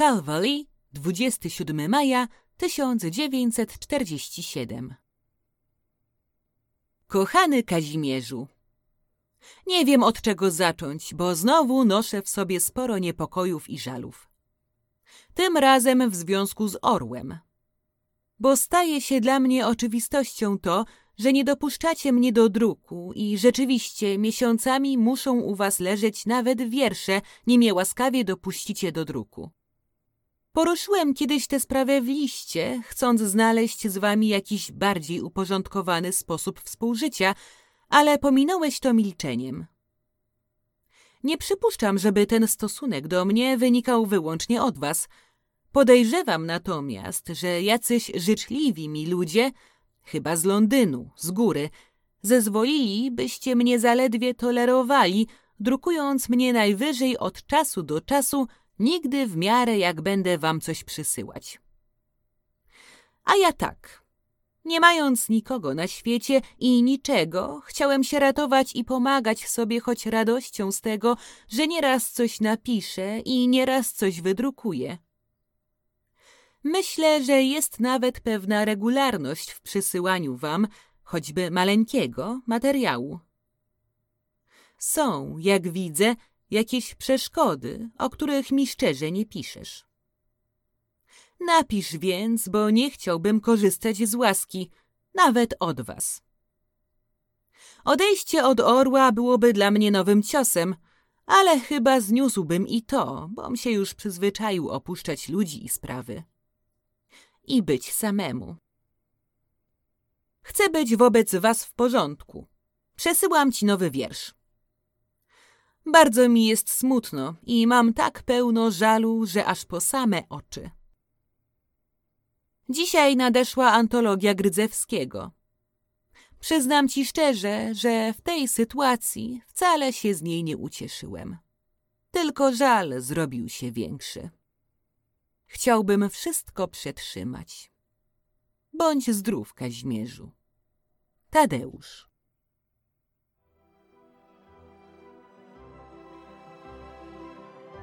Calvary, 27 maja 1947 Kochany Kazimierzu, nie wiem od czego zacząć, bo znowu noszę w sobie sporo niepokojów i żalów. Tym razem w związku z orłem. Bo staje się dla mnie oczywistością to, że nie dopuszczacie mnie do druku i rzeczywiście miesiącami muszą u was leżeć nawet wiersze, nim je łaskawie dopuścicie do druku. Poruszyłem kiedyś tę sprawę w liście, chcąc znaleźć z wami jakiś bardziej uporządkowany sposób współżycia, ale pominąłeś to milczeniem. Nie przypuszczam, żeby ten stosunek do mnie wynikał wyłącznie od was. Podejrzewam natomiast, że jacyś życzliwi mi ludzie, chyba z Londynu, z góry, zezwolili, byście mnie zaledwie tolerowali, drukując mnie najwyżej od czasu do czasu nigdy w miarę jak będę wam coś przysyłać. A ja tak. Nie mając nikogo na świecie i niczego, chciałem się ratować i pomagać sobie choć radością z tego, że nieraz coś napiszę i nieraz coś wydrukuję. Myślę, że jest nawet pewna regularność w przysyłaniu wam, choćby maleńkiego, materiału. Są, jak widzę, jakieś przeszkody, o których mi szczerze nie piszesz. Napisz więc, bo nie chciałbym korzystać z łaski, nawet od was. Odejście od orła byłoby dla mnie nowym ciosem, ale chyba zniósłbym i to, bom się już przyzwyczaił opuszczać ludzi i sprawy. I być samemu. Chcę być wobec was w porządku. Przesyłam ci nowy wiersz. Bardzo mi jest smutno i mam tak pełno żalu, że aż po same oczy. Dzisiaj nadeszła antologia Grydzewskiego. Przyznam ci szczerze, że w tej sytuacji wcale się z niej nie ucieszyłem. Tylko żal zrobił się większy. Chciałbym wszystko przetrzymać. Bądź zdrów, Kaźmierzu. Tadeusz.